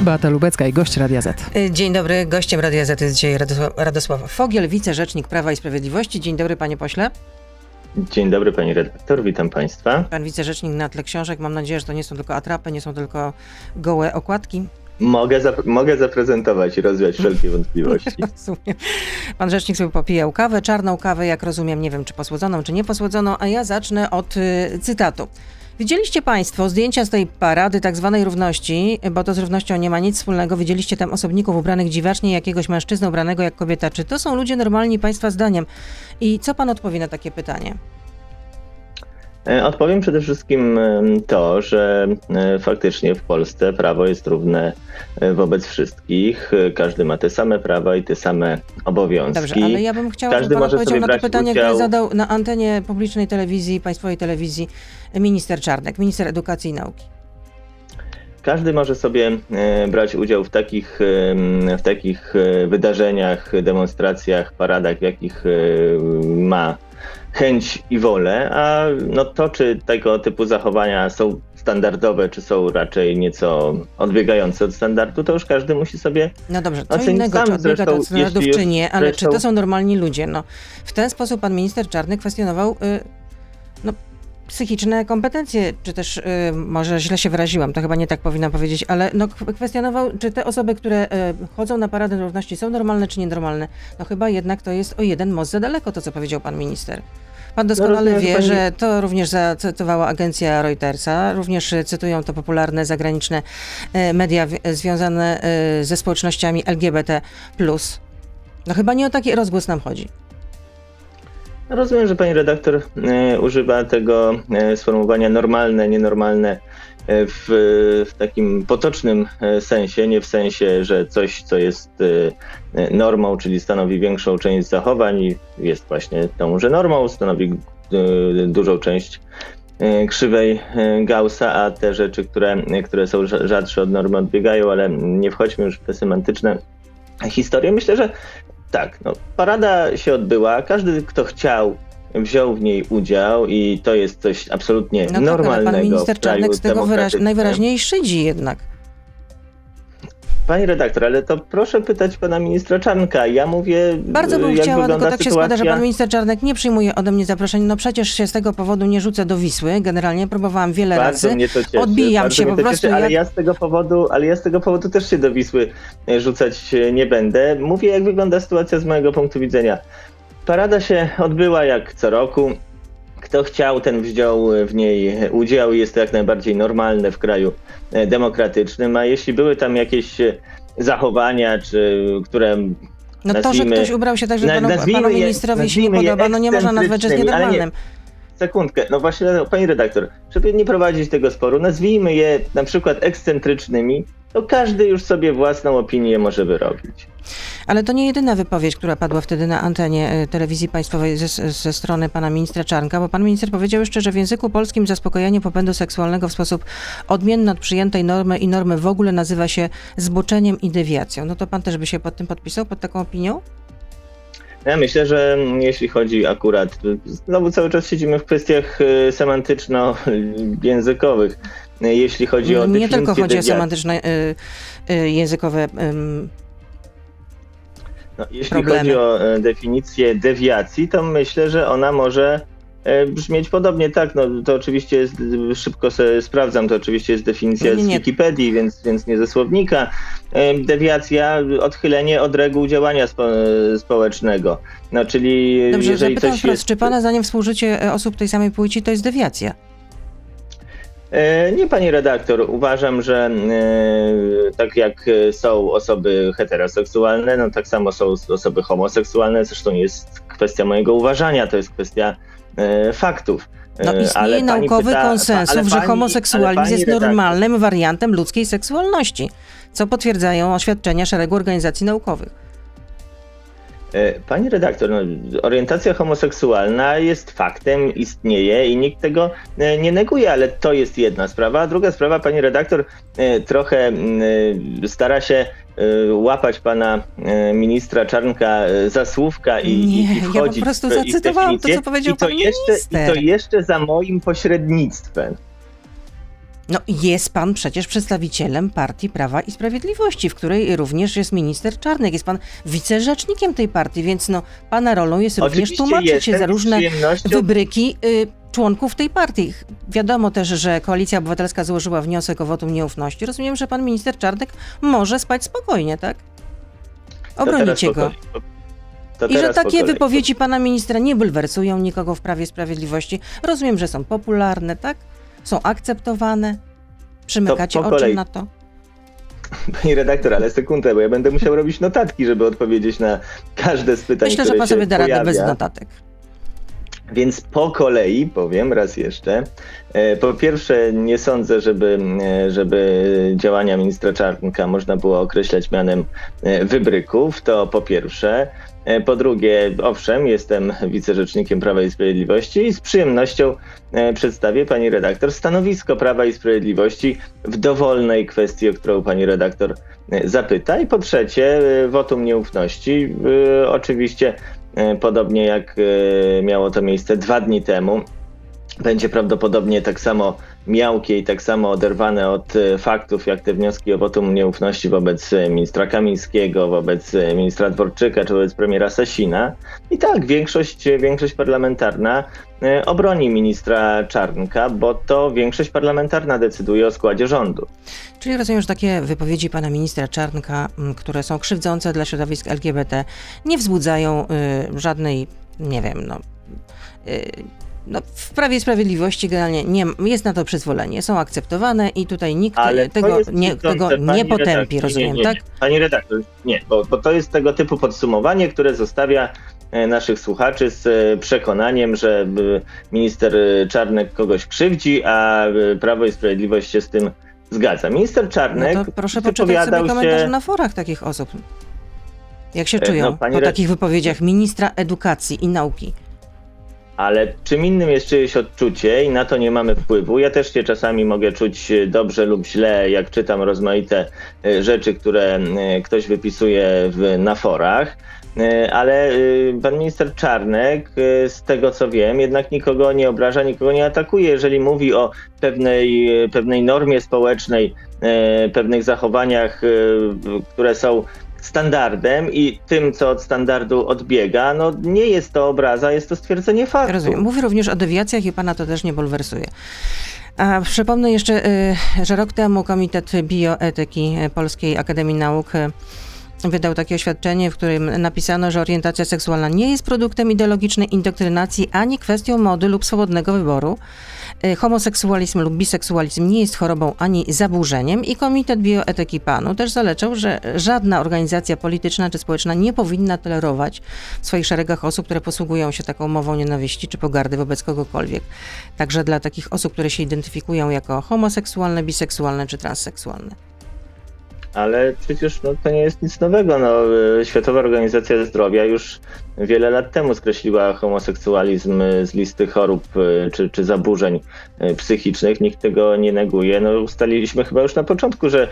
Beata Lubecka i gość Radia Z. Dzień dobry, gościem Radia Z jest dzisiaj Radosław Fogiel, wicerzecznik Prawa i Sprawiedliwości. Dzień dobry, panie pośle. Dzień dobry pani redaktor, witam państwa. Pan wicerzecznik na tle książek, mam nadzieję, że to nie są tylko atrapy, nie są tylko gołe okładki. Mogę, zap mogę zaprezentować i rozwiać wszelkie wątpliwości. Rozumiem. Pan rzecznik sobie popijał kawę, czarną kawę, jak rozumiem, nie wiem czy posłodzoną, czy nieposłodzoną, a ja zacznę od y, cytatu. Widzieliście Państwo zdjęcia z tej parady tak zwanej równości, bo to z równością nie ma nic wspólnego. Widzieliście tam osobników ubranych dziwacznie, jakiegoś mężczyznę ubranego jak kobieta. Czy to są ludzie normalni Państwa zdaniem? I co Pan odpowie na takie pytanie? E, odpowiem przede wszystkim to, że e, faktycznie w Polsce prawo jest równe e, wobec wszystkich. Każdy ma te same prawa i te same obowiązki. Dobrze, ale ja bym chciała, Każdy żeby Pan odpowiedział na to pytanie, udział... które zadał na antenie publicznej telewizji, państwowej telewizji minister Czarnek, minister edukacji i nauki. Każdy może sobie brać udział w takich, w takich wydarzeniach, demonstracjach, paradach, jakich ma chęć i wolę, a no to, czy tego typu zachowania są standardowe, czy są raczej nieco odbiegające od standardu, to już każdy musi sobie No dobrze, co innego, sam. czy odbiega Zresztą, od standardów, czy nie, ale zresztą... czy to są normalni ludzie? No, w ten sposób pan minister Czarny kwestionował y, no, psychiczne kompetencje, czy też y, może źle się wyraziłam, to chyba nie tak powinnam powiedzieć, ale no, kwestionował, czy te osoby, które y, chodzą na Paradę Równości są normalne, czy nienormalne. No chyba jednak to jest o jeden most za daleko, to co powiedział pan minister. Pan doskonale no, wie, pani... że to również zacytowała agencja Reutersa, również cytują to popularne zagraniczne media związane ze społecznościami LGBT. No chyba nie o taki rozgłos nam chodzi. Rozumiem, że pani redaktor e, używa tego e, sformułowania normalne, nienormalne w, w, takim potocznym sensie, nie w sensie, że coś, co jest normą, czyli stanowi większą część zachowań, jest właśnie tąże normą, stanowi dużą część krzywej Gaussa, a te rzeczy, które, które są rzadsze od normy odbiegają, ale nie wchodźmy już w te semantyczne historie. Myślę, że tak, no, parada się odbyła. Każdy, kto chciał, wziął w niej udział i to jest coś absolutnie no normalnego. Tak, ale pan minister Czarnek z tego wyraź, najwyraźniej szydzi jednak. Pani redaktor, ale to proszę pytać pana ministra Czarnka. Ja mówię. Bardzo bym chciała, tylko tak sytuacja... się składa, że pan minister Czarnek nie przyjmuje ode mnie zaproszeń. No przecież się z tego powodu nie rzucę do Wisły. Generalnie próbowałam wiele bardzo razy. Mnie to cieszy, Odbijam się po prostu. Cieszy, ale jak... ja z tego powodu, ale ja z tego powodu też się do Wisły rzucać nie będę. Mówię, jak wygląda sytuacja z mojego punktu widzenia. Parada się odbyła jak co roku. Kto chciał, ten wziął w niej udział. Jest to jak najbardziej normalne w kraju demokratycznym. A jeśli były tam jakieś zachowania, czy które. No to, że ktoś ubrał się tak, że panu, panu ministrowi się nie podoba, no nie można nazwać, że jest nienormalnym. Sekundkę, no właśnie, pani redaktor, żeby nie prowadzić tego sporu, nazwijmy je na przykład ekscentrycznymi, to każdy już sobie własną opinię może wyrobić. Ale to nie jedyna wypowiedź, która padła wtedy na antenie telewizji państwowej ze, ze, strony pana ministra Czarnka, bo pan minister powiedział jeszcze, że w języku polskim zaspokojenie popędu seksualnego w sposób odmienny od przyjętej normy i normy w ogóle nazywa się zboczeniem i dewiacją. No to pan też by się pod tym podpisał, pod taką opinią? Ja myślę, że jeśli chodzi akurat, znowu cały czas siedzimy w kwestiach semantyczno-językowych. Jeśli chodzi o Nie tylko chodzi dewiacji. o semantyczne językowe no, jeśli problemy. chodzi o definicję dewiacji, to myślę, że ona może brzmieć podobnie. Tak, no to oczywiście jest, szybko sobie sprawdzam, to oczywiście jest definicja nie, nie. z Wikipedii, więc, więc nie ze słownika. Dewiacja, odchylenie od reguł działania spo, społecznego. No, czyli Dobrze, jeżeli zapytam coś wprost, jest... czy pana zdaniem współżycie osób tej samej płci to jest dewiacja? Nie, pani redaktor. Uważam, że tak jak są osoby heteroseksualne, no tak samo są osoby homoseksualne. Zresztą nie jest kwestia mojego uważania, to jest kwestia faktów. No istnieje ale naukowy pyta, konsensus, że homoseksualizm jest redaktor. normalnym wariantem ludzkiej seksualności, co potwierdzają oświadczenia szeregu organizacji naukowych. Pani redaktor, no, orientacja homoseksualna jest faktem, istnieje i nikt tego nie neguje, ale to jest jedna sprawa. A druga sprawa, pani redaktor trochę stara się łapać pana ministra Czarnka za słówka i, nie, i wchodzić ja po prostu zacytowałam to, co powiedział I to pan jeszcze, minister. I to jeszcze za moim pośrednictwem. No jest pan przecież przedstawicielem partii Prawa i Sprawiedliwości, w której również jest minister Czarnek. Jest pan wicerzecznikiem tej partii, więc no pana rolą jest również Oczywiście tłumaczyć się za różne wybryki y, członków tej partii. Wiadomo też, że Koalicja Obywatelska złożyła wniosek o wotum nieufności. Rozumiem, że pan minister Czarnek może spać spokojnie, tak? Obronicie go. I że takie wypowiedzi pana ministra nie bulwersują nikogo w Prawie Sprawiedliwości. Rozumiem, że są popularne, tak? Są akceptowane. Przymykacie oczy kolei. na to. Pani redaktor, ale sekundę, bo ja będę musiał robić notatki, żeby odpowiedzieć na każde z pytań, Myślę, że pan sobie da radę bez notatek. Więc po kolei powiem raz jeszcze. E, Po pierwsze, nie sądzę, żeby, e, żeby działania ministra Czarnka można było określać mianem e, wybryków. To po pierwsze. E, Po drugie, owszem, jestem wicerzecznikiem Prawa i Sprawiedliwości i z przyjemnością e, przedstawię pani redaktor stanowisko Prawa i Sprawiedliwości w dowolnej kwestii, o którą pani redaktor e, zapyta. I po trzecie, wotum nieufności. Oczywiście Podobnie jak miało to miejsce dwa dni temu, będzie prawdopodobnie tak samo miałkie i tak samo oderwane od e, faktów, jak te wnioski o wotum nieufności wobec e, ministra Kamińskiego, wobec e, ministra Dworczyka czy wobec premiera Sasina. I tak, większość, większość parlamentarna obroni ministra Czarnka, bo to większość parlamentarna decyduje o składzie rządu. Czyli rozumiem, że takie wypowiedzi pana ministra Czarnka, które są krzywdzące dla środowisk LGBT, nie wzbudzają y, żadnej, nie wiem, no, y, no. W Prawie i Sprawiedliwości generalnie nie, jest na to przyzwolenie, są akceptowane i tutaj nikt Ale to tego, nie, tego nie potępi, redaktor. rozumiem, nie, nie, tak? Pani redaktor, nie, bo, bo to jest tego typu podsumowanie, które zostawia e, naszych słuchaczy z e, przekonaniem, że e, minister e, Czarnek kogoś krzywdzi, a e, Prawo i Sprawiedliwość się z tym zgadza. Minister Czarnek No to proszę poczytać sobie komentarze się... na forach takich osób. Jak się E, czują no, po re- takich wypowiedziach ministra edukacji i nauki? Ale czym innym jest czyjeś odczucie i na to nie mamy wpływu. Ja też się czasami mogę czuć e, dobrze lub źle, jak czytam rozmaite e, rzeczy, które e, ktoś wypisuje w, na forach. Ale pan minister Czarnek, z tego co wiem, jednak nikogo nie obraża, nikogo nie atakuje. Jeżeli mówi o pewnej, pewnej normie społecznej, pewnych zachowaniach, które są standardem i tym, co od standardu odbiega, no nie jest to obraza, jest to stwierdzenie faktu. Rozumiem. Mówi również o dewiacjach i pana to też nie bulwersuje. A przypomnę jeszcze, y, że rok temu Komitet Bioetyki Polskiej Akademii Nauk wydał takie oświadczenie, w którym napisano, że orientacja seksualna nie jest produktem ideologicznej indoktrynacji ani kwestią mody lub swobodnego wyboru. Y, Homoseksualizm lub biseksualizm nie jest chorobą ani zaburzeniem i Komitet Bioetyki PANU też zalecał, że żadna organizacja polityczna czy społeczna nie powinna tolerować w swoich szeregach osób, które posługują się taką mową nienawiści czy pogardy wobec kogokolwiek. Także dla takich osób, które się identyfikują jako homoseksualne, biseksualne czy transseksualne. Ale przecież no, to nie jest nic nowego. No, y, Światowa Organizacja Zdrowia już wiele lat temu skreśliła homoseksualizm y, z listy chorób y, czy, czy zaburzeń psychicznych. Nikt tego nie neguje. No, ustaliliśmy chyba już na początku, że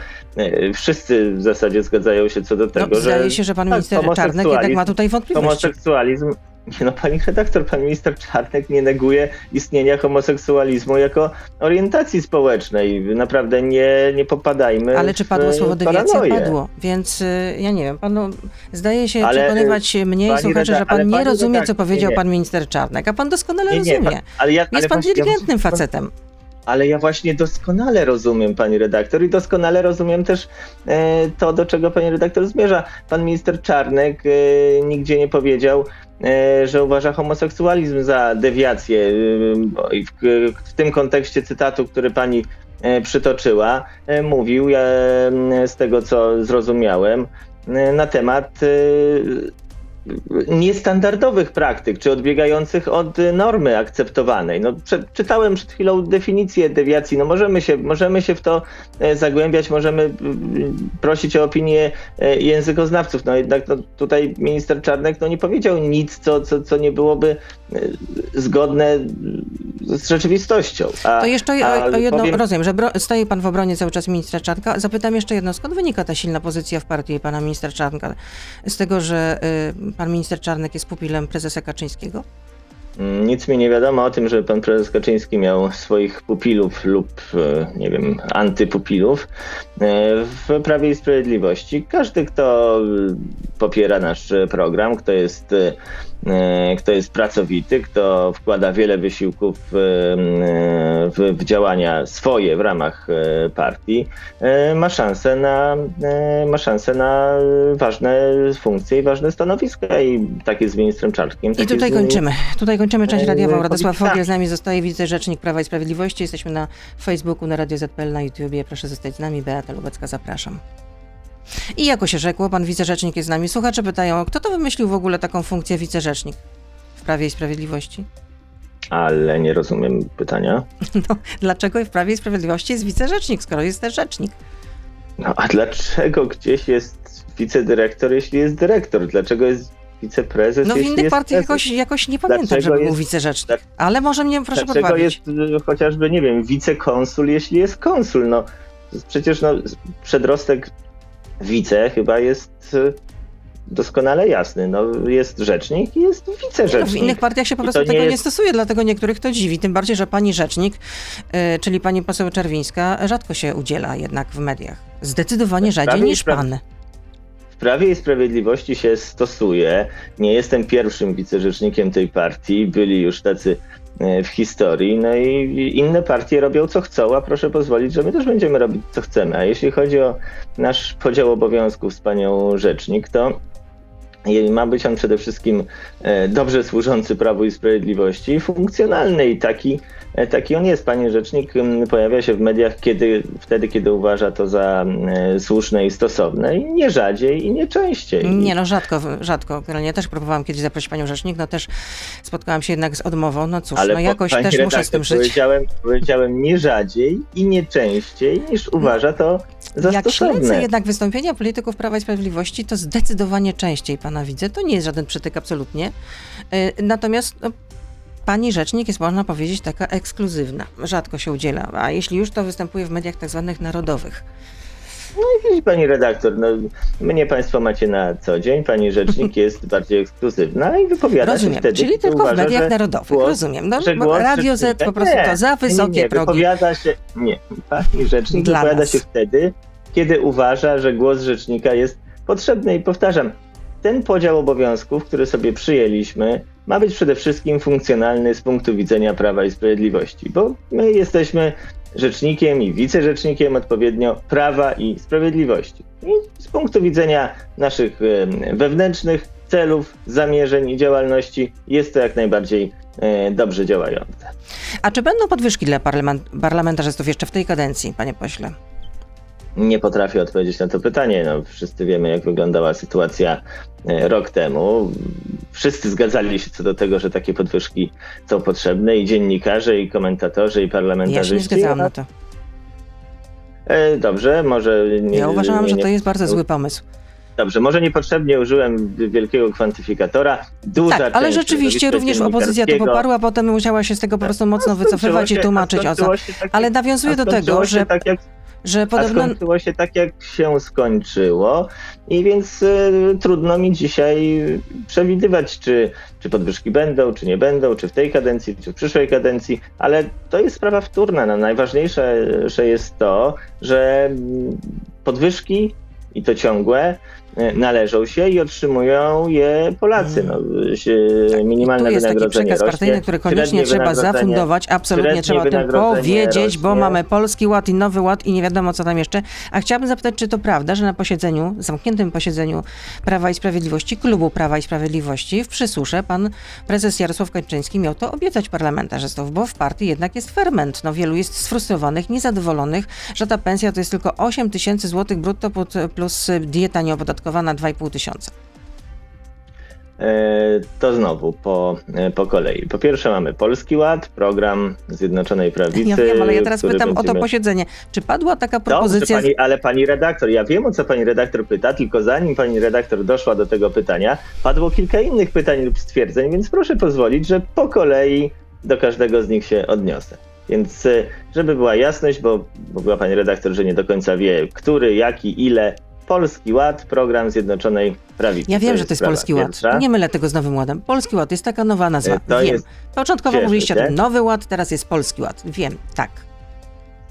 wszyscy w zasadzie zgadzają się co do tego, No, że zdaje się, że pan tak, minister Czarnek jednak ma tutaj wątpliwości. homoseksualizm. Nie no, pani redaktor, pan minister Czarnek nie neguje istnienia homoseksualizmu jako orientacji społecznej. Naprawdę nie, nie popadajmy. Ale czy w, padło słowo e, dewiacja? paranoję. Padło. Więc y, ja nie wiem, panu zdaje się Ale, przekonywać mnie i słuchaczy, że pan ale nie rozumie, co powiedział nie, nie. pan minister Czarnek, a pan doskonale Nie, nie, rozumie. pan- ale ja, ale Jest pan właśnie- ja inteligentnym właśnie- facetem. Ale ja właśnie doskonale rozumiem, pani redaktor, i doskonale rozumiem też e, to, do czego pani redaktor zmierza. Pan minister Czarnek e, nigdzie nie powiedział, e, że uważa homoseksualizm za dewiację. E, w, w tym kontekście cytatu, który pani e, przytoczyła, e, mówił, z tego co zrozumiałem, na temat niestandardowych praktyk, czy odbiegających od normy akceptowanej. No, prze, czytałem przed chwilą definicję dewiacji. No, możemy, się, możemy się w to e, zagłębiać, możemy prosić o opinię e, językoznawców. No jednak no, tutaj minister Czarnek no, nie powiedział nic, co, co, co nie byłoby zgodne z rzeczywistością. A, To jeszcze a o, o jedno, powiem- rozumiem, że bro, staje pan w obronie cały czas ministra Czarnka. Zapytam jeszcze jedno, skąd wynika ta silna pozycja w partii pana ministra Czarnka? Z tego, że y, pan minister Czarnek jest pupilem prezesa Kaczyńskiego? Nic mi nie wiadomo o tym, że pan prezes Kaczyński miał swoich pupilów lub, e, nie wiem, antypupilów e, w Prawie i Sprawiedliwości. Każdy, kto popiera nasz program, kto jest, kto jest pracowity, kto wkłada wiele wysiłków e, w, w działania swoje w ramach e, partii, e, ma szansę na, e, ma szansę na ważne funkcje i ważne stanowiska i tak jest z ministrem Czarnkiem. I tak tutaj z- kończymy. Tutaj kończymy część e, radiową. Radosław. Fogiel z nami zostaje wicerzecznik Prawa i Sprawiedliwości. Jesteśmy na Facebooku, na Radio ZPL, na YouTubie. Proszę zostać z nami. Beata Lubecka, zapraszam. I jako się rzekło, pan wicerzecznik jest z nami. Słuchacze pytają, kto to wymyślił w ogóle taką funkcję wicerzecznik w Prawie i Sprawiedliwości? Ale nie rozumiem pytania. No, dlaczego w Prawie i Sprawiedliwości jest wicerzecznik, skoro jest też rzecznik? No a dlaczego gdzieś jest wicedyrektor, jeśli jest dyrektor? Dlaczego jest wiceprezes, No w innych partiach jakoś, jakoś nie pamiętam, Dlaczego żeby był wicerzecznik. Ale może mnie proszę Dlaczego podpowiedzieć. jest y, chociażby, nie wiem, wicekonsul, jeśli jest konsul? No przecież no, przedrostek wice chyba jest y, doskonale jasny. No, jest rzecznik i jest No, wicerzecznik. w innych partiach się po prostu nie tego nie jest- stosuje, dlatego niektórych to dziwi. Tym bardziej, że pani rzecznik, y, czyli pani poseł Czerwińska, rzadko się udziela jednak w mediach. Zdecydowanie Tak, rzadziej niż pan. W Prawie i Sprawiedliwości się stosuje. Nie jestem pierwszym wicerzecznikiem tej partii, byli już tacy w historii, no i inne partie robią co chcą, a proszę pozwolić, że my też będziemy robić co chcemy. A jeśli chodzi o nasz podział obowiązków z panią rzecznik, to ma być on przede wszystkim e, dobrze służący Prawu i Sprawiedliwości funkcjonalny i taki, e, taki on jest. Pani Rzecznik m, pojawia się w mediach kiedy, wtedy, kiedy uważa to za e, słuszne i stosowne i nie rzadziej i nie częściej. Nie no, rzadko, rzadko. Generalnie też próbowałam kiedyś zaprosić panią rzecznik, no też spotkałam się jednak z odmową. No cóż, Ale no jakoś też muszę z redaktor, tym żyć. Powiedziałem, powiedziałem nie rzadziej i nie częściej niż uważa to za Jak śledzę stosowne. jednak wystąpienia polityków Prawa i Sprawiedliwości, to zdecydowanie częściej pana widzę. To nie jest żaden przytyk absolutnie. Y, Natomiast no, pani rzecznik jest, można powiedzieć, taka ekskluzywna. Rzadko się udziela, a jeśli już, to występuje w mediach tak zwanych narodowych. Widzi pani redaktor, no, mnie państwo macie na co dzień, pani rzecznik jest bardziej ekskluzywna i wypowiada Rozumiem, się wtedy, czyli tylko w uważa, mediach że narodowych. głos- Rozumiem. No, bo głos Radio Z po prostu to za wysokie nie, nie, progi. Wypowiada się, nie, pani rzecznik Dla wypowiada nas. się wtedy, kiedy uważa, że głos rzecznika jest potrzebny i powtarzam, ten podział obowiązków, który sobie przyjęliśmy, ma być przede wszystkim funkcjonalny z punktu widzenia Prawa i Sprawiedliwości, bo my jesteśmy rzecznikiem i wicerzecznikiem odpowiednio Prawa i Sprawiedliwości. I z punktu widzenia naszych wewnętrznych celów, zamierzeń i działalności jest to jak najbardziej e, dobrze działające. A czy będą podwyżki dla parlament, parlamentarzystów jeszcze w tej kadencji, panie pośle? Nie potrafię odpowiedzieć na to pytanie. No, wszyscy wiemy, jak wyglądała sytuacja e, rok temu. Wszyscy zgadzali się co do tego, że takie podwyżki są potrzebne i dziennikarze, i komentatorzy, i Ja się parlamentarzyści. nie zgadzałam na to. E, Dobrze, może nie. Ja uważałam, nie, że nie, to jest bardzo zły pomysł. Dobrze, może niepotrzebnie użyłem wielkiego kwantyfikatora. Duża Tak, ale rzeczywiście również opozycja to poparła, potem musiała się z tego po prostu mocno wycofywać i tłumaczyć o co. tak, Ale a do tego, że, Tak jak że A podobno... skończyło się tak, jak się skończyło i więc y, trudno mi dzisiaj przewidywać, czy, czy podwyżki będą, czy nie będą, czy w tej kadencji, czy w przyszłej kadencji, ale to jest sprawa wtórna. No, najważniejsze że jest to, że podwyżki i to ciągłe należą się i otrzymują je Polacy. No, się- minimalne Tu jest taki przekaz rośnie, partyjny, który koniecznie trzeba zafundować. Absolutnie trzeba o tym powiedzieć, bo rośnie. mamy Polski Ład i Nowy Ład i nie wiadomo co tam jeszcze. A chciałabym zapytać, czy to prawda, że na posiedzeniu, zamkniętym posiedzeniu Prawa i Sprawiedliwości, klubu Prawa i Sprawiedliwości w Przysusze pan prezes Jarosław Kaczyński miał to obiecać parlamentarzystów, bo w partii jednak jest ferment. No, wielu jest sfrustrowanych, niezadowolonych, że ta pensja to jest tylko 8 tysięcy złotych brutto plus dieta nieopodatkowana 2,5 tysiąca. E, To znowu po, e, po kolei. Po pierwsze mamy Polski Ład, program Zjednoczonej Prawicy. Ja wiem, ale ja teraz pytam o to będziemy- posiedzenie. Czy padła taka Dobrze, propozycja... pani, ale pani redaktor, ja wiem o co pani redaktor pyta, tylko zanim pani redaktor doszła do tego pytania, padło kilka innych pytań lub stwierdzeń, więc proszę pozwolić, że po kolei do każdego z nich się odniosę. Więc e, żeby była jasność, bo mówiła pani redaktor, że nie do końca wie, który, jaki, ile Polski Ład, program Zjednoczonej Prawicy. Ja wiem, że to jest Polski Ład. pierwsza. Nie mylę tego z Nowym Ładem. Polski Ład jest taka nowa nazwa. E, to wiem. jest- Początkowo mówiliście o tym Nowy Ład, teraz jest Polski Ład. Wiem, tak.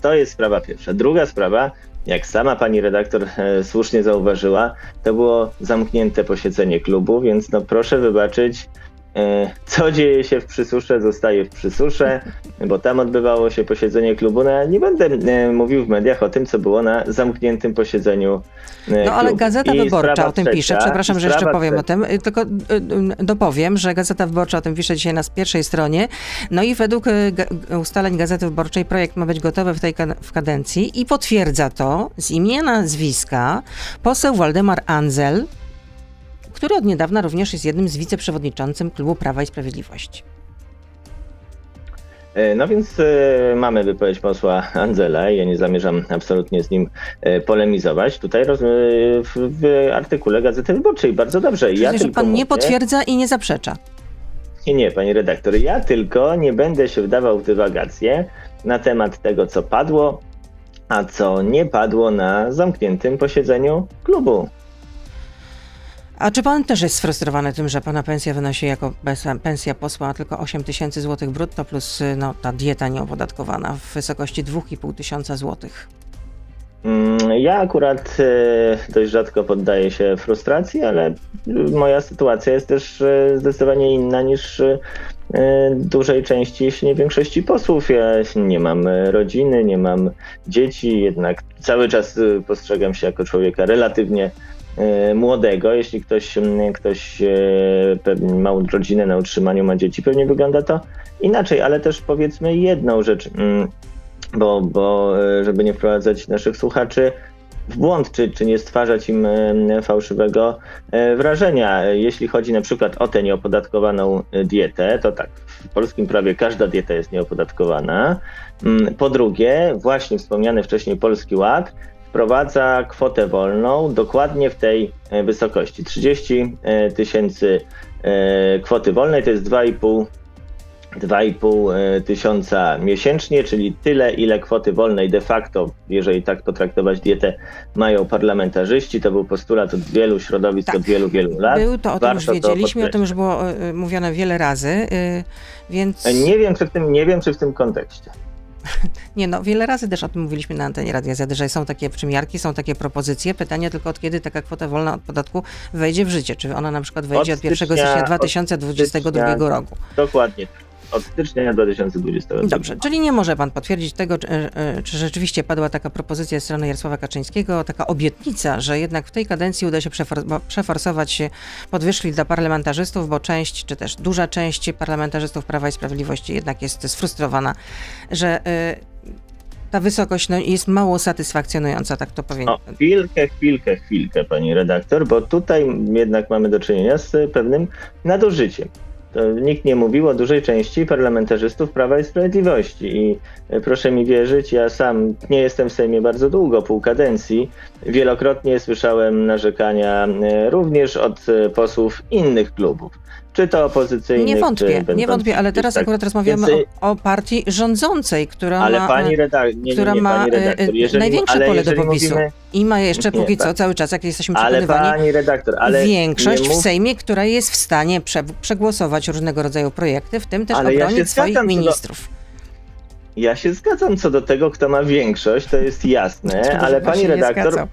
To jest sprawa pierwsza. Druga sprawa, jak sama pani redaktor e, słusznie zauważyła, to było zamknięte posiedzenie klubu, więc no proszę wybaczyć, co dzieje się w Przysusze, zostaje w Przysusze, bo tam odbywało się posiedzenie klubu. No nie będę e, mówił w mediach o tym, co było na zamkniętym posiedzeniu e, No ale klubu. Gazeta I Wyborcza o tym trzecia, pisze. Przepraszam, że jeszcze powiem o trzecia. tym. Y, Tylko y, y, dopowiem, że Gazeta Wyborcza o tym pisze dzisiaj na pierwszej stronie. No i według ustaleń Gazety Wyborczej projekt ma być gotowy w tej w kadencji i potwierdza to z imienia nazwiska poseł Waldemar Anzel, który od niedawna również jest jednym z wiceprzewodniczącym klubu Prawa i Sprawiedliwości. E, No więc e, mamy wypowiedź posła Andzela i ja nie zamierzam absolutnie z nim e, polemizować. Tutaj w, artykule Gazety Wyborczej bardzo dobrze. Czyli, ja że pan nie mówię- potwierdza i nie zaprzecza. Nie, nie, pani redaktor. Ja tylko nie będę się wdawał w dywagacje na temat tego, co padło, a co nie padło na zamkniętym posiedzeniu klubu. A czy pan też jest sfrustrowany tym, że pana pensja wynosi jako pensja posła tylko 8 tysięcy złotych brutto plus y, no, ta dieta nieopodatkowana w wysokości 2,5 tysiąca złotych? Mm, Ja akurat e, dość rzadko poddaję się frustracji, ale moja sytuacja jest też e, zdecydowanie inna niż dużej części, jeśli nie większości posłów. Ja nie mam rodziny, nie mam dzieci, jednak cały czas postrzegam się jako człowieka relatywnie młodego. Jeśli ktoś, ktoś e, ma rodzinę na utrzymaniu, ma dzieci, pewnie wygląda to inaczej, ale też powiedzmy jedną rzecz. bo, bo e, żeby nie wprowadzać naszych słuchaczy w błąd, czy, czy nie stwarzać im e, fałszywego e, wrażenia. E, Jeśli chodzi na przykład o tę nieopodatkowaną e, dietę, to tak, w polskim prawie każda dieta jest nieopodatkowana. Po drugie, właśnie wspomniany wcześniej Polski Ład wprowadza kwotę wolną dokładnie w tej e, wysokości. 30 e, tysięcy e, kwoty wolnej to jest 2,5 2,5 e, tysiąca miesięcznie, czyli tyle, ile kwoty wolnej de facto, jeżeli tak potraktować dietę, mają parlamentarzyści. To był postulat od wielu środowisk Tak. od wielu, wielu lat. Był to, o tym już Warto wiedzieliśmy, o tym już było mówione wiele razy, y, więc... Nie wiem, czy w tym, nie wiem, czy w tym kontekście. Nie no, wiele razy też o tym mówiliśmy na antenie Radia Z, że są takie przymiarki, są takie propozycje. Pytanie tylko od kiedy taka kwota wolna od podatku wejdzie w życie. Czy ona na przykład wejdzie od, Od 1 stycznia- stycznia od 2022 stycznia- roku? Dokładnie. Od stycznia 2020 roku. Dobrze, czyli nie może pan potwierdzić tego, czy, e, czy rzeczywiście padła taka propozycja ze strony Jarosława Kaczyńskiego, taka obietnica, że jednak w tej kadencji uda się przefor- przeforsować podwyżki dla parlamentarzystów, bo część, czy też duża część parlamentarzystów Prawa i Sprawiedliwości jednak jest sfrustrowana, że e, ta wysokość no, jest mało satysfakcjonująca, tak to powiem. O, chwilkę, chwilkę, chwilkę, pani redaktor, bo tutaj jednak mamy do czynienia z pewnym nadużyciem. Nikt nie mówił o dużej części parlamentarzystów Prawa i Sprawiedliwości. I e, proszę mi wierzyć, ja sam nie jestem w Sejmie bardzo długo, pół kadencji. Wielokrotnie słyszałem narzekania e, również od e, posłów innych klubów. Czy to opozycyjnych, Nie wątpię, nie wątpię, ale teraz tak. akurat rozmawiamy Więc, o, o partii rządzącej, która Ale ma... pani e, redaktor, nie, która nie, nie, ma e, redaktor, e, jeżeli, największe ale pole do popisu mówimy- i ma jeszcze Nie, póki co, cały czas, jak jesteśmy Ale przekonywani, pani redaktor, ale większość nie w mów- Sejmie, która jest w stanie prze, przegłosować różnego rodzaju projekty, w tym też Ale ja obronić swoich zgadzam do- ministrów. Ja się zgadzam co do tego, kto ma większość, to jest jasne, ale pan pani redaktor,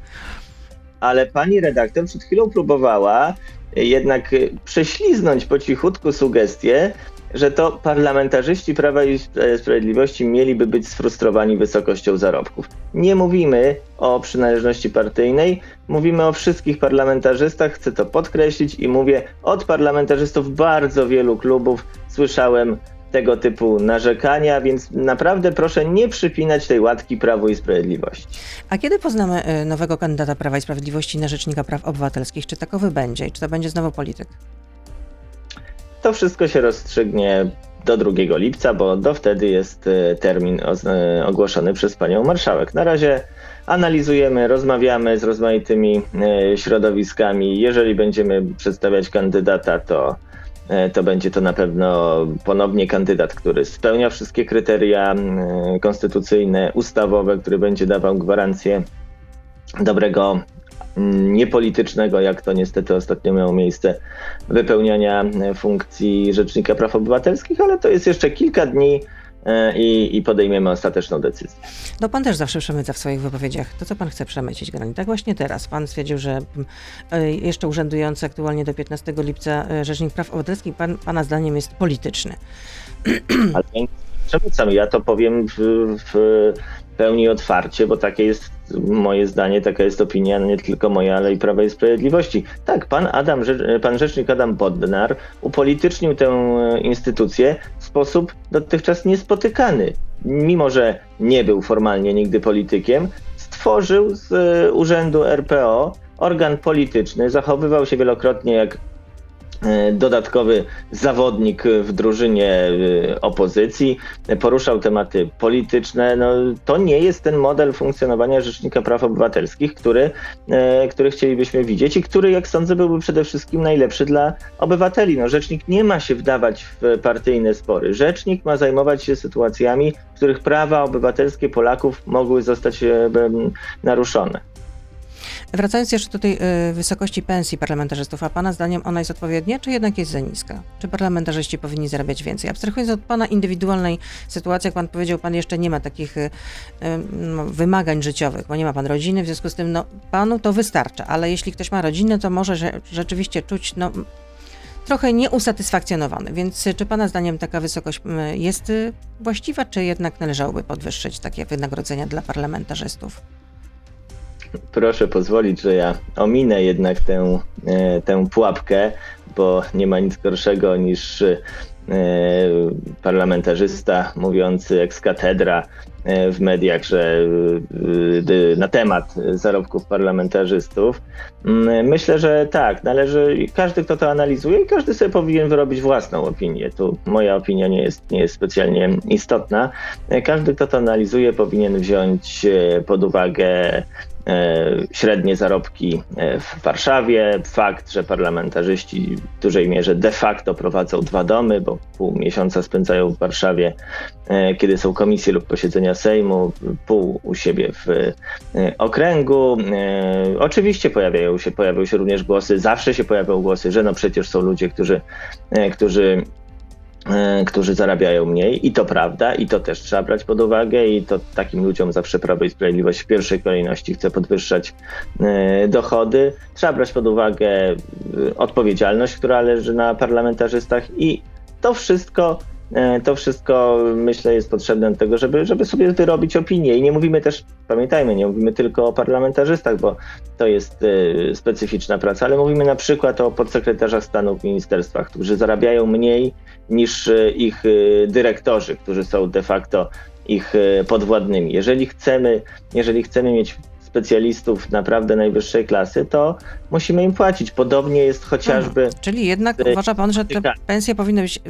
ale pani redaktor przed chwilą próbowała y, jednak y, prześliznąć po cichutku sugestię, że to parlamentarzyści Prawa i Spra- Sprawiedliwości mieliby być sfrustrowani wysokością zarobków. Nie mówimy o przynależności partyjnej, mówimy o wszystkich parlamentarzystach, chcę to podkreślić i mówię od parlamentarzystów bardzo wielu klubów słyszałem tego typu narzekania, więc naprawdę proszę nie przypinać tej łatki Prawu i Sprawiedliwości. A kiedy poznamy e, nowego kandydata Prawa i Sprawiedliwości na Rzecznika Praw Obywatelskich? Czy takowy będzie czy to będzie znowu polityk? To wszystko się rozstrzygnie do 2 lipca, bo do wtedy jest e, termin e, ogłoszony przez panią marszałek. Na razie analizujemy, rozmawiamy z rozmaitymi środowiskami. Jeżeli będziemy przedstawiać kandydata, to, to będzie to na pewno ponownie kandydat, który spełnia wszystkie kryteria e, konstytucyjne, ustawowe, który będzie dawał gwarancję dobrego niepolitycznego, jak to niestety ostatnio miało miejsce, wypełniania e, funkcji Rzecznika Praw Obywatelskich, ale to jest jeszcze kilka dni e, i, i podejmiemy ostateczną decyzję. No pan też zawsze przemyca w swoich wypowiedziach to, co pan chce przemycić, Grani. Tak właśnie teraz. Pan stwierdził, że e, jeszcze urzędujący aktualnie do 15 lipca e, Rzecznik Praw Obywatelskich pan, pana zdaniem jest polityczny. Ale przemycam, ja to powiem w, w pełni otwarcie, bo takie jest moje zdanie, taka jest opinia nie tylko moja, ale i Prawa i Sprawiedliwości. Tak, pan Adam, pan rzecznik Adam Bodnar upolitycznił tę e, instytucję w sposób dotychczas niespotykany. Mimo, że nie był formalnie nigdy politykiem, stworzył z e, urzędu RPO organ polityczny, zachowywał się wielokrotnie jak dodatkowy zawodnik w drużynie e, opozycji, poruszał tematy polityczne. No, to nie jest ten model funkcjonowania Rzecznika Praw Obywatelskich, który, e, który chcielibyśmy widzieć i który, jak sądzę, byłby przede wszystkim najlepszy dla obywateli. No, rzecznik nie ma się wdawać w partyjne spory. Rzecznik ma zajmować się sytuacjami, w których prawa obywatelskie Polaków mogły zostać e, naruszone. Wracając jeszcze do tej y, wysokości pensji parlamentarzystów, a Pana zdaniem ona jest odpowiednia, czy jednak jest za niska? Czy parlamentarzyści powinni zarabiać więcej? Abstrahując od Pana indywidualnej sytuacji, jak Pan powiedział, Pan jeszcze nie ma takich y, no, wymagań życiowych, bo nie ma Pan rodziny, w związku z tym no, Panu to wystarcza, ale jeśli ktoś ma rodzinę, to może że, rzeczywiście czuć no, trochę nieusatysfakcjonowany. Więc y, czy Pana zdaniem taka wysokość jest właściwa, czy jednak należałoby podwyższyć takie wynagrodzenia dla parlamentarzystów? Proszę pozwolić, że ja ominę jednak tę, e, tę pułapkę, bo nie ma nic gorszego niż e, parlamentarzysta mówiący ex katedra e, w mediach, że na temat zarobków parlamentarzystów. Mm, Myślę, że tak, należy, każdy kto to analizuje każdy sobie powinien wyrobić własną opinię. Tu moja opinia nie jest, nie jest specjalnie istotna. Każdy kto to analizuje powinien wziąć pod uwagę średnie zarobki e, w Warszawie, fakt, że parlamentarzyści w dużej mierze de facto prowadzą dwa domy, bo pół miesiąca spędzają w Warszawie, e, kiedy są komisje lub posiedzenia Sejmu, pół u siebie w e, okręgu. E, Oczywiście pojawiają się, pojawiają się również głosy, zawsze się pojawiają głosy, że no przecież są ludzie, którzy, e, którzy e, którzy zarabiają mniej i to prawda i to też trzeba brać pod uwagę i to takim ludziom zawsze Prawo i Sprawiedliwość w pierwszej kolejności chce podwyższać e, dochody. Trzeba brać pod uwagę e, odpowiedzialność, która leży na parlamentarzystach i to wszystko e, to wszystko myślę jest potrzebne do tego, żeby, żeby sobie wyrobić opinię. I nie mówimy też, pamiętajmy, nie mówimy tylko o parlamentarzystach, bo to jest e, specyficzna praca, ale mówimy na przykład o podsekretarzach stanu w ministerstwach, którzy zarabiają mniej niż e, ich e, dyrektorzy, którzy są de facto ich e, podwładnymi. Jeżeli chcemy, jeżeli chcemy mieć specjalistów naprawdę najwyższej klasy, to musimy im płacić. Podobnie jest chociażby. Czyli jednak Y, uważa pan, że te tak. pensje powinny być, y, y,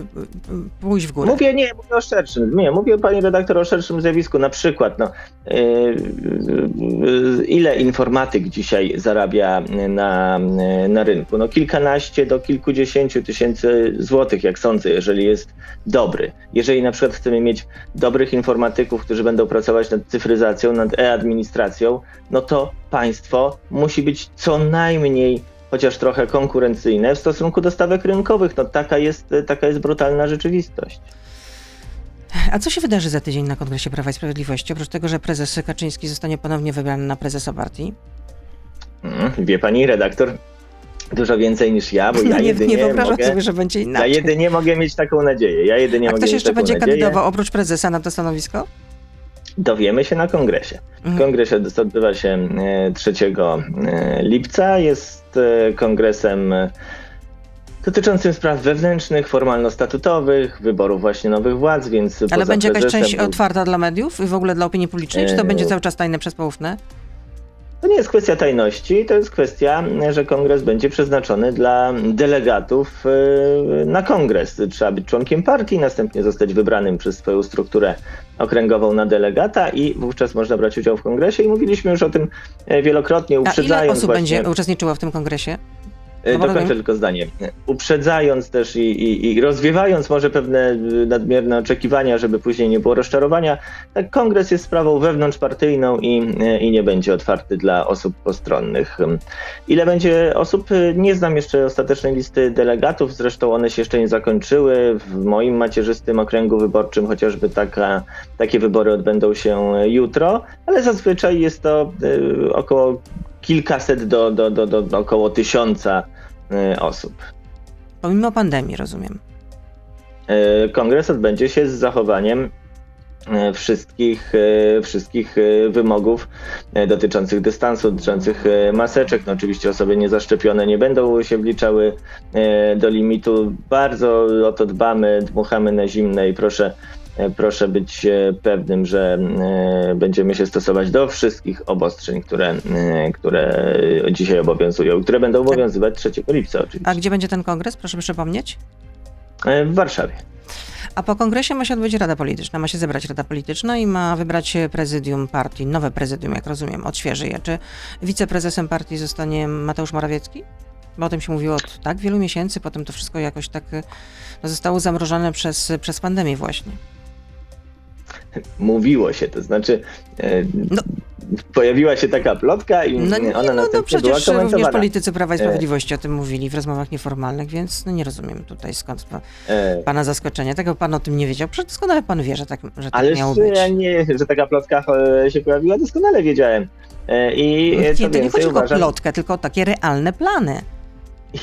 pójść w górę? Mówię nie, mówię o szerszym. Nie, mówię pani redaktor o szerszym zjawisku. Na przykład, no, yy, yy, ile informatyk dzisiaj zarabia na, na rynku? No kilkanaście do kilkudziesięciu tysięcy złotych, jak sądzę, jeżeli jest dobry. Jeżeli na przykład chcemy mieć dobrych informatyków, którzy będą pracować nad cyfryzacją, nad e-administracją, no to państwo musi być co najmniej chociaż trochę konkurencyjne w stosunku do stawek rynkowych. No taka jest, taka jest brutalna rzeczywistość. A co się wydarzy za tydzień na Kongresie Prawa i Sprawiedliwości? Oprócz tego, że prezes Kaczyński zostanie ponownie wybrany na prezesa partii. Mm, Wie pani redaktor dużo więcej niż ja, bo ja No nie, jedynie nie wyobrażam mogę, sobie, że będzie ja inaczej. jedynie mogę mieć taką nadzieję. Ja jedynie A mogę ktoś jeszcze będzie nadzieję. kandydował oprócz prezesa na to stanowisko? Dowiemy się na kongresie. Mhm. Kongres odbywa się e, 3 e, lipca. Jest e, kongresem e, dotyczącym spraw wewnętrznych, formalno-statutowych, wyborów właśnie nowych władz, więc Ale będzie jakaś część był- otwarta dla mediów i w ogóle dla opinii publicznej, czy to będzie cały czas tajne przez poufne? To nie jest kwestia tajności, to jest kwestia, że kongres będzie przeznaczony dla delegatów e, na kongres. Trzeba być członkiem partii, następnie zostać wybranym przez swoją strukturę okręgową na delegata i wówczas można brać udział w kongresie i mówiliśmy już o tym e, wielokrotnie, A ile uprzedzając osób właśnie... będzie uczestniczyło w tym kongresie? No Dokończę rozumiem. tylko zdanie. Uprzedzając też i, i, i rozwiewając może pewne y, nadmierne oczekiwania, żeby później nie było rozczarowania, tak kongres jest sprawą wewnątrzpartyjną i, y, i nie będzie otwarty dla osób postronnych. Ile będzie osób? Y, Nie znam jeszcze ostatecznej listy delegatów, zresztą one się jeszcze nie zakończyły. W moim macierzystym okręgu wyborczym chociażby taka, takie wybory odbędą się y, jutro, ale zazwyczaj jest to y, około kilkaset do, do, do, do, do około tysiąca y, osób. Pomimo pandemii, rozumiem. Y, Kongres odbędzie się z zachowaniem y, wszystkich, wszystkich wymogów dotyczących dystansu, dotyczących maseczek. No oczywiście osoby niezaszczepione nie będą się wliczały do limitu. Bardzo o to dbamy, dmuchamy na zimne i proszę, proszę być y, pewnym, że y, będziemy się stosować do wszystkich obostrzeń, które, które dzisiaj obowiązują i które będą obowiązywać 3 lipca oczywiście. A gdzie będzie ten kongres? Proszę przypomnieć. W Warszawie. A po kongresie ma się odbyć Rada Polityczna, ma się zebrać Rada Polityczna i ma wybrać prezydium partii, nowe prezydium, jak rozumiem, odświeży je. Czy wiceprezesem partii zostanie Mateusz Morawiecki? Bo o tym się mówiło od tak wielu miesięcy, potem to wszystko jakoś tak no, zostało zamrożone przez, przez pandemię właśnie. Mówiło się, to znaczy e, No. pojawiła się taka plotka i No, nie, ona no, no następnie była przecież również komentowana. politycy Prawa i E. Sprawiedliwości o tym mówili w rozmowach nieformalnych, więc no, nie rozumiem tutaj skąd pa, E, pana zaskoczenie. Tego pan o tym nie wiedział. Przecież doskonale pan wie, że tak, że tak Ale miało być. ja nie, że taka plotka e, się pojawiła, doskonale wiedziałem. E, I Nie, e, co to nie chodzi tylko o plotkę, tylko o takie realne plany.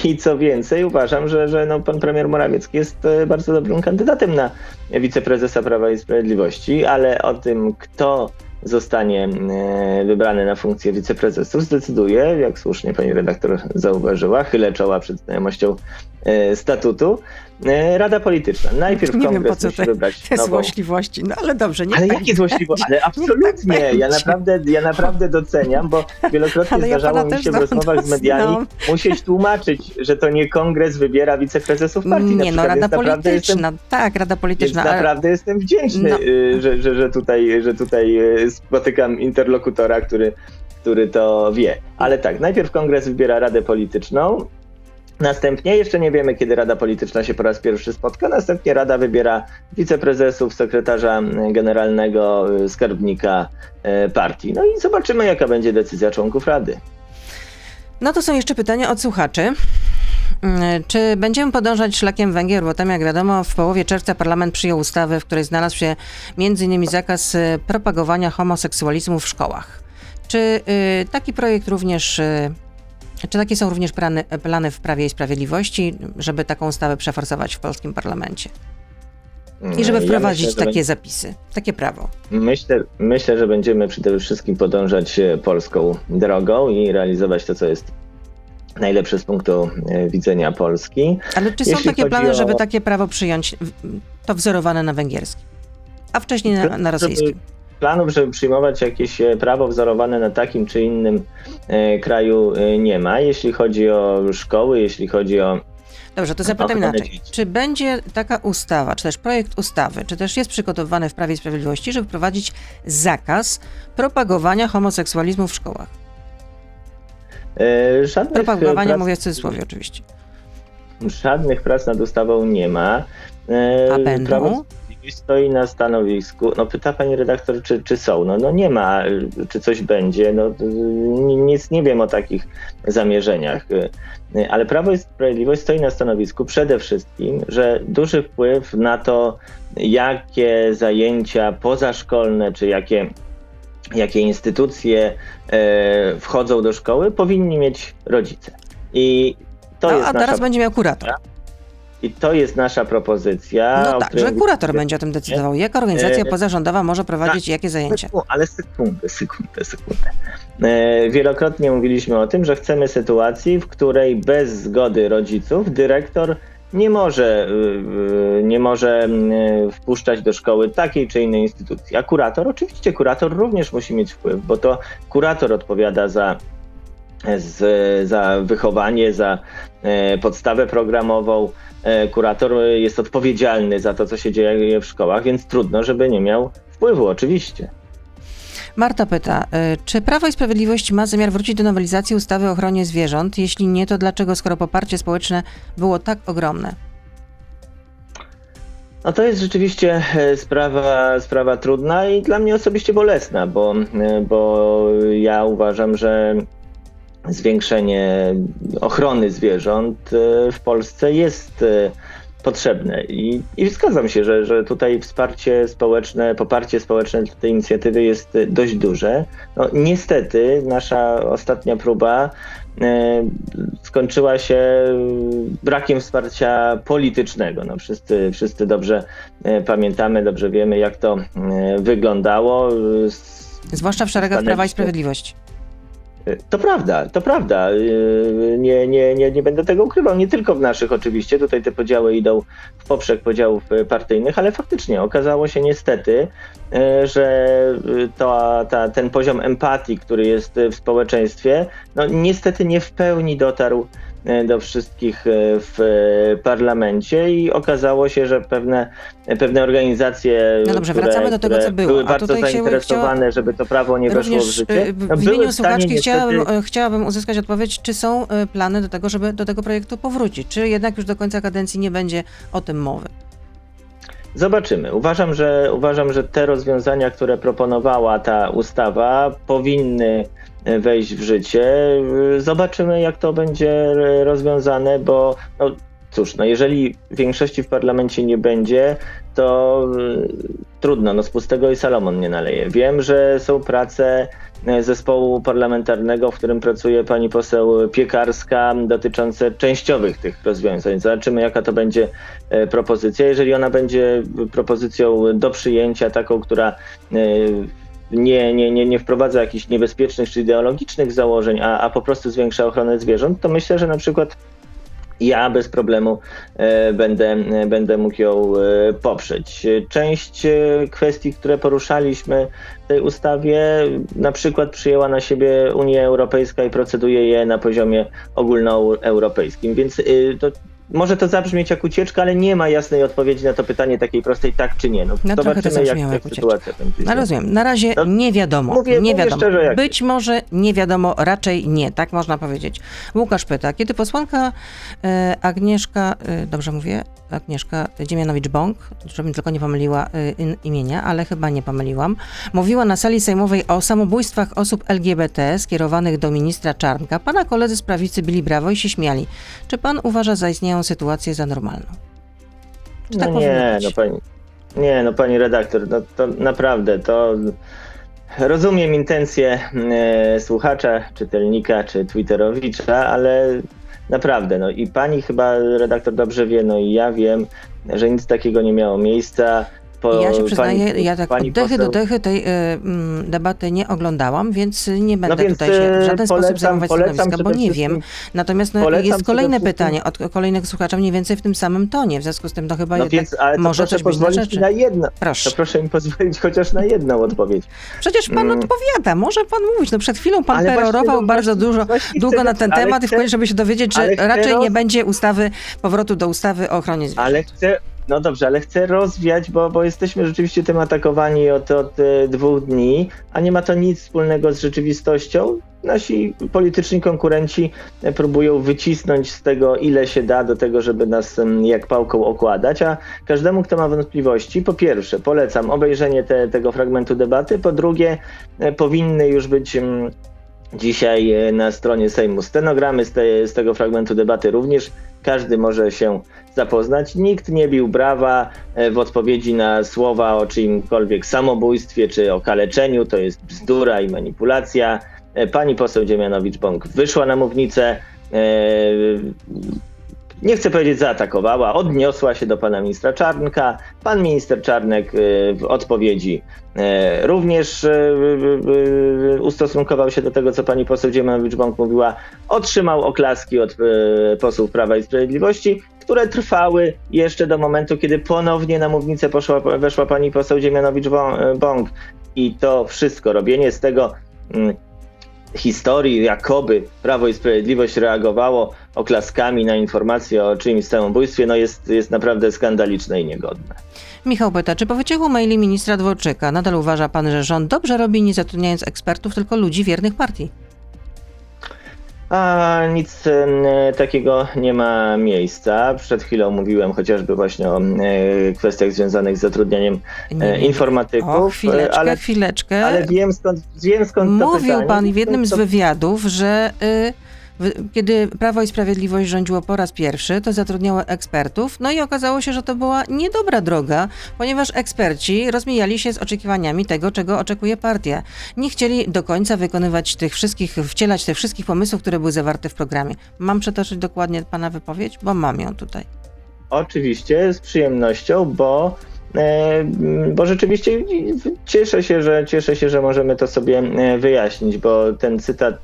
I co więcej uważam, że, że no, pan premier Morawiecki jest e, bardzo dobrym kandydatem na wiceprezesa Prawa i Sprawiedliwości, ale o tym, kto zostanie e, wybrany na funkcję wiceprezesów, zdecyduje, jak słusznie pani redaktor zauważyła, chylę czoła przed znajomością e, statutu, Rada Polityczna. Najpierw Nie wiem, kongres po co musi te- wybrać Te nową złośliwości, no ale dobrze, nie ale tak jakie złośliwości? Ale absolutnie, tak ja naprawdę, ja naprawdę doceniam, bo wielokrotnie Ale zdarzało mi się w rozmowach z mediami znam. musieć tłumaczyć, że to nie kongres wybiera wiceprezesów partii. Nie, no. Rada Więc Polityczna, Jestem, tak, Rada więc Polityczna, ale naprawdę jestem wdzięczny, No. y, że, że, że tutaj, że tutaj y, spotykam interlokutora, który, który to wie. Ale tak, najpierw kongres wybiera Radę Polityczną, Następnie, jeszcze nie wiemy, kiedy Rada Polityczna się po raz pierwszy spotka, następnie Rada wybiera wiceprezesów, sekretarza generalnego, y, skarbnika y, partii. No i zobaczymy, jaka będzie decyzja członków Rady. No to są jeszcze pytania od słuchaczy. Mm, Czy będziemy podążać szlakiem Węgier? Bo tam, jak wiadomo, w połowie czerwca parlament przyjął ustawę, w której znalazł się m.in. zakaz y, propagowania homoseksualizmu w szkołach. Czy taki projekt również, czy takie są również plany, plany w Prawie i Sprawiedliwości, żeby taką ustawę przeforsować w polskim parlamencie? I żeby Ja wprowadzić myślę, że takie zapisy, takie prawo. Myślę, myślę, że będziemy przede wszystkim podążać e, polską drogą i realizować to, co jest najlepsze z punktu e, widzenia Polski. Ale czy są Jeśli takie plany, o- żeby takie prawo przyjąć, to wzorowane na węgierskim, a wcześniej na, na rosyjskim? Planów, żeby przyjmować jakieś e, prawo wzorowane na takim czy innym e, kraju e, nie ma. Jeśli chodzi o szkoły, jeśli chodzi o Dobrze, to zapytam inaczej. Czy będzie taka ustawa, czy też projekt ustawy, czy też jest przygotowany w Prawie i Sprawiedliwości, żeby wprowadzić zakaz propagowania homoseksualizmu w szkołach? żadnych Propagowania prac, mówię w cudzysłowie oczywiście. żadnych prac nad ustawą nie ma. A będą? Prawo i stoi na stanowisku. No pyta pani redaktor, czy, czy są. No, no nie ma, czy coś będzie. No, ni- nic nie wiem o takich zamierzeniach. Ale Prawo i Sprawiedliwość stoi na stanowisku przede wszystkim, że duży wpływ na to, jakie zajęcia pozaszkolne, czy jakie, jakie instytucje e, wchodzą do szkoły, powinni mieć rodzice. I to No, jest a teraz będzie miał kurator. I to jest nasza propozycja. No tak, że kurator będzie o tym decydował. Jaka organizacja E, pozarządowa może prowadzić jakie zajęcia? Seku- Ale sekundę, sekundę, sekundę. E, Wielokrotnie mówiliśmy o tym, że chcemy sytuacji, w której bez zgody rodziców dyrektor nie może, y, nie może wpuszczać do szkoły takiej czy innej instytucji. A kurator, oczywiście kurator również musi mieć wpływ, bo to kurator odpowiada za, z, za wychowanie, za e, podstawę programową. E, Kurator jest odpowiedzialny za to, co się dzieje w szkołach, więc trudno, żeby nie miał wpływu, oczywiście. Marta pyta, y, czy Prawo i Sprawiedliwość ma zamiar wrócić do nowelizacji ustawy o ochronie zwierząt? Jeśli nie, to dlaczego, skoro poparcie społeczne było tak ogromne? No to jest rzeczywiście e, sprawa, sprawa trudna i dla mnie osobiście bolesna, bo, e, bo ja uważam, że zwiększenie ochrony zwierząt e, w Polsce jest potrzebne. I, i zgadzam się, że, że tutaj wsparcie społeczne, poparcie społeczne dla tej inicjatywy jest dość duże. No, niestety nasza ostatnia próba e, skończyła się brakiem wsparcia politycznego. No, wszyscy, wszyscy dobrze e, pamiętamy, dobrze wiemy, jak to e, wyglądało. Zwłaszcza w szeregach Prawa i Sprawiedliwości. To prawda, to prawda. Yy, nie, nie, nie, nie będę tego ukrywał. Nie tylko w naszych oczywiście. Tutaj te podziały idą w poprzek podziałów partyjnych, ale faktycznie okazało się niestety, yy, że to, ta, ten poziom empatii, który jest w społeczeństwie, no niestety nie w pełni dotarł E, do wszystkich e, w parlamencie i okazało się, że pewne, pewne organizacje, no dobrze, które, wracamy do tego, co było. były bardzo zainteresowane, chciała... żeby to prawo nie weszło w życie. E, no, w imieniu słuchaczki niestety... chciałabym, chciałabym uzyskać odpowiedź, czy są plany do tego, żeby do tego projektu powrócić, czy jednak już do końca kadencji nie będzie o tym mowy. Zobaczymy. Uważam, że uważam, że te rozwiązania, które proponowała ta ustawa, powinny wejść w życie. Zobaczymy, jak to będzie rozwiązane, bo no, cóż, no jeżeli większości w parlamencie nie będzie, to trudno, no z pustego i Salomon nie naleje. Wiem, że są prace e, zespołu parlamentarnego, w którym pracuje pani poseł Piekarska, dotyczące częściowych tych rozwiązań. Zobaczymy, jaka to będzie e, propozycja. Jeżeli ona będzie propozycją do przyjęcia, taką, która e, nie, nie, nie, nie wprowadza jakichś niebezpiecznych czy ideologicznych założeń, a, a po prostu zwiększa ochronę zwierząt, to myślę, że na przykład ja bez problemu e, będę, e, będę mógł ją e, poprzeć. Część kwestii, które poruszaliśmy w tej ustawie, na przykład przyjęła na siebie Unia Europejska i proceduje je na poziomie ogólnoeuropejskim, więc to może to zabrzmieć jak ucieczka, ale nie ma jasnej odpowiedzi na to pytanie takiej prostej tak czy nie. No, no zobaczymy, jak, jak, jak sytuacja będzie. No rozumiem. Na razie no, nie wiadomo. Mówię, nie mówię wiadomo. Szczerze, Być może nie wiadomo, raczej nie, tak można powiedzieć. Łukasz pyta, kiedy posłanka e, Agnieszka, e, dobrze mówię, Agnieszka Dziemianowicz-Bąk, żebym tylko nie pomyliła e, imienia, ale chyba nie pomyliłam, mówiła na sali sejmowej o samobójstwach osób LGBT skierowanych do ministra Czarnka. Pana koledzy z prawicy bili brawo i się śmiali. Czy pan uważa za istniejącą sytuację za normalną. Czy no tak nie, no pani, nie, no pani redaktor, no to naprawdę to rozumiem intencje e, słuchacza, czytelnika czy twitterowicza, ale naprawdę, no i pani chyba redaktor dobrze wie, no i ja wiem, że nic takiego nie miało miejsca. Po, ja się przyznaję, pani, ja tak od dechy do dechy tej y, debaty nie oglądałam, więc nie będę no więc tutaj się w żaden polecam, sposób zajmować stanowiska, bo nie wiem. Natomiast no, jest kolejne pytanie od kolejnych słuchaczy mniej więcej w tym samym tonie, w związku z tym to chyba no więc, ale może coś być na rzeczy. Na jedno, proszę. To proszę mi pozwolić chociaż na jedną odpowiedź. Przecież pan mm. odpowiada, może pan mówić. No przed chwilą pan ale perorował bardzo właśnie, dużo, właśnie długo na ten temat chcę, i w końcu, żeby się dowiedzieć, że raczej roz... nie będzie ustawy, powrotu do ustawy o ochronie zwierząt. Ale chcę no dobrze, ale chcę rozwiać, bo, bo jesteśmy rzeczywiście tym atakowani od, od e, dwóch dni, a nie ma to nic wspólnego z rzeczywistością. Nasi polityczni konkurenci e, próbują wycisnąć z tego, ile się da, do tego, żeby nas jak pałką okładać. A każdemu, kto ma wątpliwości, po pierwsze, polecam obejrzenie te, tego fragmentu debaty. Po drugie, e, powinny już być dzisiaj na stronie Sejmu stenogramy z, te, z tego fragmentu debaty również. Każdy może się zapoznać. Nikt nie bił brawa e, w odpowiedzi na słowa o czyimkolwiek samobójstwie czy o kaleczeniu. To jest bzdura i manipulacja. E, pani poseł Dziemianowicz-Bąk wyszła na mównicę. E, nie chcę powiedzieć zaatakowała, odniosła się do pana ministra Czarnka. Pan minister Czarnek w odpowiedzi również ustosunkował się do tego, co pani poseł Dziemianowicz-Bąk mówiła. Otrzymał oklaski od posłów Prawa i Sprawiedliwości które trwały jeszcze do momentu, kiedy ponownie na mównicę poszła, weszła pani poseł Dziemianowicz-Bąk. I to wszystko, robienie z tego mm, historii, jakoby Prawo i Sprawiedliwość reagowało oklaskami na informacje o czyimś samobójstwie, no jest, jest naprawdę skandaliczne i niegodne. Michał pyta, czy po wycieku maili ministra Dworczyka nadal uważa pan, że rząd dobrze robi, nie zatrudniając ekspertów, tylko ludzi wiernych partii? A nic takiego nie ma miejsca. Przed chwilą mówiłem chociażby właśnie o kwestiach związanych z zatrudnianiem e, informatyków. O, chwileczkę, ale, chwileczkę. ale wiem skąd, wiem skąd to Mówił pan w jednym z wywiadów, że y, kiedy Prawo i Sprawiedliwość rządziło po raz pierwszy, to zatrudniało ekspertów, no i okazało się, że to była niedobra droga, ponieważ eksperci rozmijali się z oczekiwaniami tego, czego oczekuje partia. Nie chcieli do końca wykonywać tych wszystkich, wcielać tych wszystkich pomysłów, które były zawarte w programie. Mam przetoczyć dokładnie pana wypowiedź, bo mam ją tutaj. Oczywiście, z przyjemnością, bo, bo rzeczywiście cieszę się, że cieszę się, że możemy to sobie e, wyjaśnić, bo ten cytat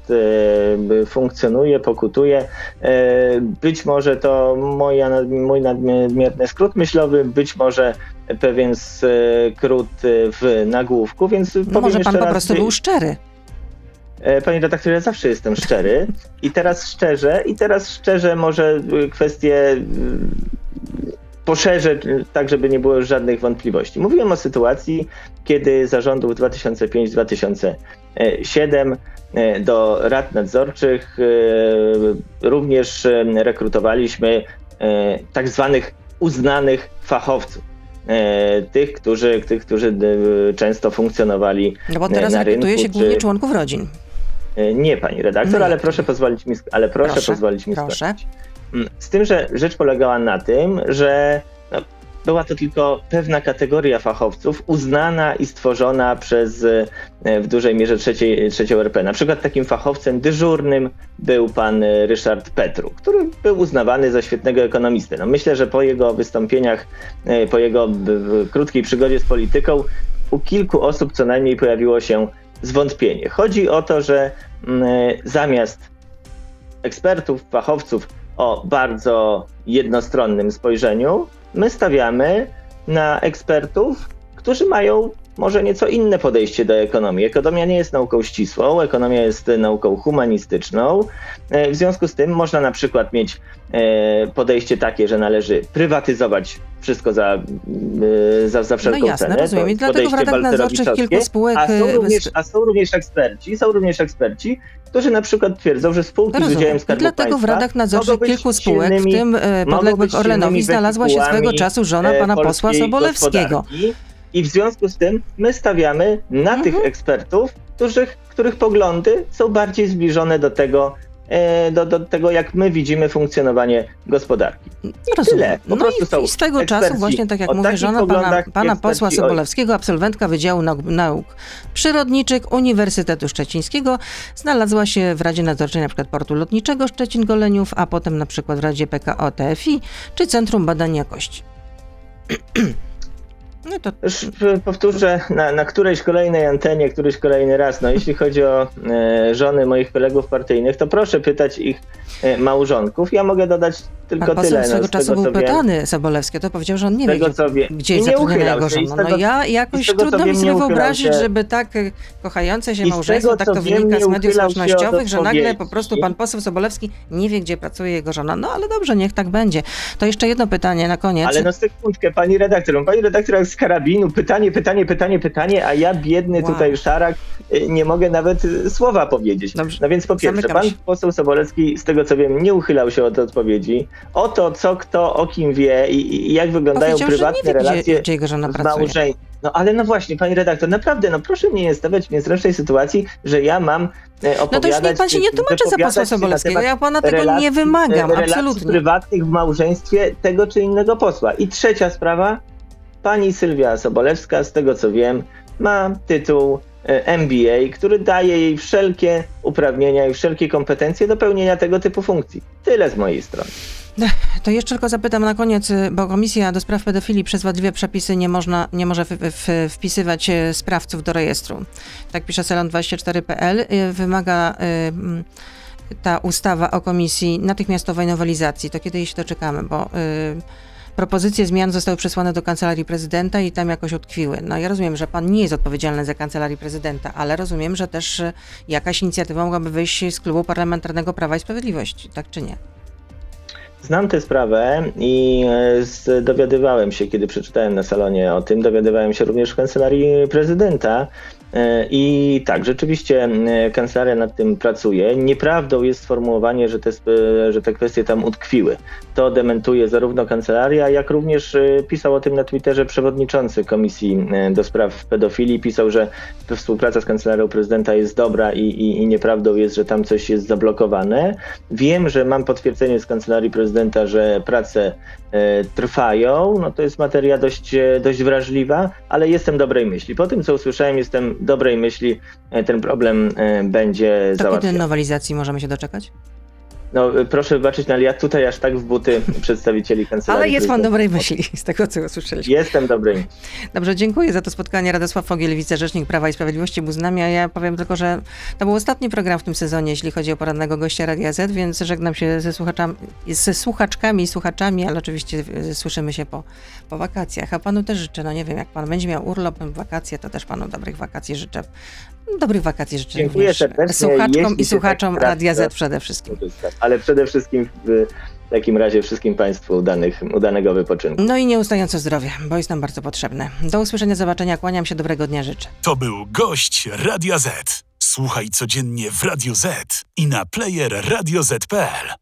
e, funkcjonuje, pokutuje. E, Być może to moja, mój nadmierny skrót myślowy, być może pewien skrót w nagłówku, więc No może pan po raz, prostu był szczery. E, Panie redaktorze, ja zawsze jestem szczery i teraz szczerze, i teraz szczerze może kwestię y, poszerzę, y, tak żeby nie było żadnych wątpliwości. Mówiłem o sytuacji, kiedy zarządów 2005-2007 e, do rad nadzorczych e, również rekrutowaliśmy tak zwanych uznanych fachowców. Tych, którzy, tych, którzy często funkcjonowali No bo teraz na rekrutuje rynku, się głównie czy- członków rodzin. Nie, pani redaktor, No ale proszę pozwolić mi, ale proszę, Proszę, pozwolić mi proszę. skończyć. Z tym, że rzecz polegała na tym, że no, była to tylko pewna kategoria fachowców uznana i stworzona przez e, w dużej mierze trzeciej, trzecią RP. Na przykład takim fachowcem dyżurnym był pan e, Ryszard Petru, który był uznawany za świetnego ekonomistę. No, myślę, że po jego wystąpieniach, e, po jego krótkiej przygodzie z polityką, u kilku osób co najmniej pojawiło się zwątpienie. Chodzi o to, że mm, zamiast ekspertów, fachowców o bardzo jednostronnym spojrzeniu, my stawiamy na ekspertów, którzy mają może nieco inne podejście do ekonomii. Ekonomia nie jest nauką ścisłą, ekonomia jest nauką humanistyczną. E, W związku z tym można na przykład mieć e, podejście takie, że należy prywatyzować wszystko za, e, za, za wszelką No jasne, cenę. rozumiem. I dlatego w radach nadzorczych kilku spółek... A są, również, a są również eksperci, są również eksperci, którzy na przykład twierdzą, że spółki z Rozumiem. udziałem I Skarbu dlatego w Państwa radach nadzorczych kilku spółek, w silnymi- tym e, mogą podległych Orlenowi, znalazła się swego czasu żona e, pana posła Sobolewskiego. gospodarki. I w związku z tym my stawiamy na Mhm. tych ekspertów, których, których poglądy są bardziej zbliżone do tego, e, do, do tego, jak my widzimy funkcjonowanie gospodarki. Rozumiem. tyle. Po No i, są i swego eksperci czasu, właśnie tak jak mówię, żona pana, i pana posła Sobolewskiego, absolwentka Wydziału Nauk, Przyrodniczych Uniwersytetu Szczecińskiego, znalazła się w Radzie Nadzorczej na przykład Portu Lotniczego Szczecin-Goleniów, a potem na przykład w Radzie PKO TFI czy Centrum Badań Jakości. No to Już powtórzę na, na którejś kolejnej antenie, któryś kolejny raz. No, jeśli chodzi o e, żony moich kolegów partyjnych, to proszę pytać ich e, małżonków. Ja mogę dodać tylko pan tyle. swego no, z czasu tego, był wiem. pytany Sobolewski, to powiedział, że on nie wie, tego, gdzie, wie. jest zatrudniona jego żona. No ja jakoś trudno mi sobie wyobrazić, się- żeby tak e, kochające się małżeństwo, tak to wynika z mediów społecznościowych, że nagle po prostu pan poseł Sobolewski nie wie, gdzie pracuje jego żona. No ale dobrze, niech tak będzie. To jeszcze jedno pytanie na koniec. Ale no sekundkę, pani redaktor. no, Pani redaktor jak z karabinu, pytanie, pytanie, pytanie, pytanie, a ja biedny Wow. tutaj szarak y, nie mogę nawet y, słowa powiedzieć. Dobrze. No więc po pierwsze, Zamykam pan się. poseł Sobolewski, z tego co wiem, nie uchylał się od odpowiedzi. O to, co kto o kim wie i, i jak wyglądają Powiedział, prywatne wie, gdzie, relacje gdzie żona z pracuje. małżeń. No ale no właśnie, pani redaktor, naprawdę, no proszę mnie nie stawiać w niezręcznej sytuacji, że ja mam e, opowiadać... No to już niech pan się nie czy tłumaczy za posła Sobolewskiego. Ja pana tego relacji- nie wymagam, e, absolutnie. prywatnych w małżeństwie tego czy innego posła. I trzecia sprawa, pani Sylwia Sobolewska, z tego co wiem, ma tytuł e, MBA, który daje jej wszelkie uprawnienia i wszelkie kompetencje do pełnienia tego typu funkcji. Tyle z mojej strony. To jeszcze tylko zapytam na koniec, y, bo Komisja do Spraw Pedofilii przez wadliwe przepisy nie, można, nie może w, w, wpisywać y, sprawców do rejestru. Tak pisze Salon24.pl. Y, Wymaga y, ta ustawa o Komisji natychmiastowej nowelizacji. To kiedy jej się doczekamy, bo y, propozycje zmian zostały przesłane do kancelarii prezydenta i tam jakoś utkwiły. No ja rozumiem, że pan nie jest odpowiedzialny za kancelarię prezydenta, ale rozumiem, że też e, jakaś inicjatywa mogłaby wyjść z klubu parlamentarnego Prawa i Sprawiedliwości, tak czy nie? Znam tę sprawę i e, dowiadywałem się, kiedy przeczytałem na salonie o tym, dowiadywałem się również w kancelarii prezydenta. E, I tak, rzeczywiście e, kancelaria nad tym pracuje. Nieprawdą jest sformułowanie, że te, że te kwestie tam utkwiły. To dementuje zarówno kancelaria, jak również e, pisał o tym na Twitterze przewodniczący Komisji e, do Spraw Pedofilii. Pisał, że współpraca z kancelarią prezydenta jest dobra i, i, i nieprawdą jest, że tam coś jest zablokowane. Wiem, że mam potwierdzenie z kancelarii prezydenta, że prace trwają. No to jest materia dość, e, dość wrażliwa, ale jestem dobrej myśli. Po tym, co usłyszałem, jestem dobrej myśli, e, ten problem e, będzie kiedy załatwiony. nowelizacji możemy się doczekać? No, e, proszę wybaczyć, no, ale ja tutaj aż tak w buty przedstawicieli kancelarii Ale jest pan dobrej myśli, z tego co usłyszeliśmy. Jestem myśli. Dobrze, dziękuję za to spotkanie. Radosław Fogiel, wicerzecznik Prawa i Sprawiedliwości był z nami, a ja powiem tylko, że to był ostatni program w tym sezonie, jeśli chodzi o porannego gościa Radia Z, więc żegnam się ze, słuchaczami, ze słuchaczkami i słuchaczami, ale oczywiście y, słyszymy się po, po wakacjach. A panu też życzę, no nie wiem, jak pan będzie miał urlop, wakacje, to też panu dobrych wakacji życzę. Dobrych wakacji życzę Dziękuję również serdecznie. słuchaczkom i słuchaczom tak Radia Z przede wszystkim. Ale przede wszystkim w takim razie wszystkim Państwu udanych, udanego wypoczynku. No i nieustające zdrowie, bo jest nam bardzo potrzebne. Do usłyszenia, zobaczenia, kłaniam się, dobrego dnia życzę. To był gość Radia Z. Słuchaj codziennie w Radio Z i na player radioz.pl.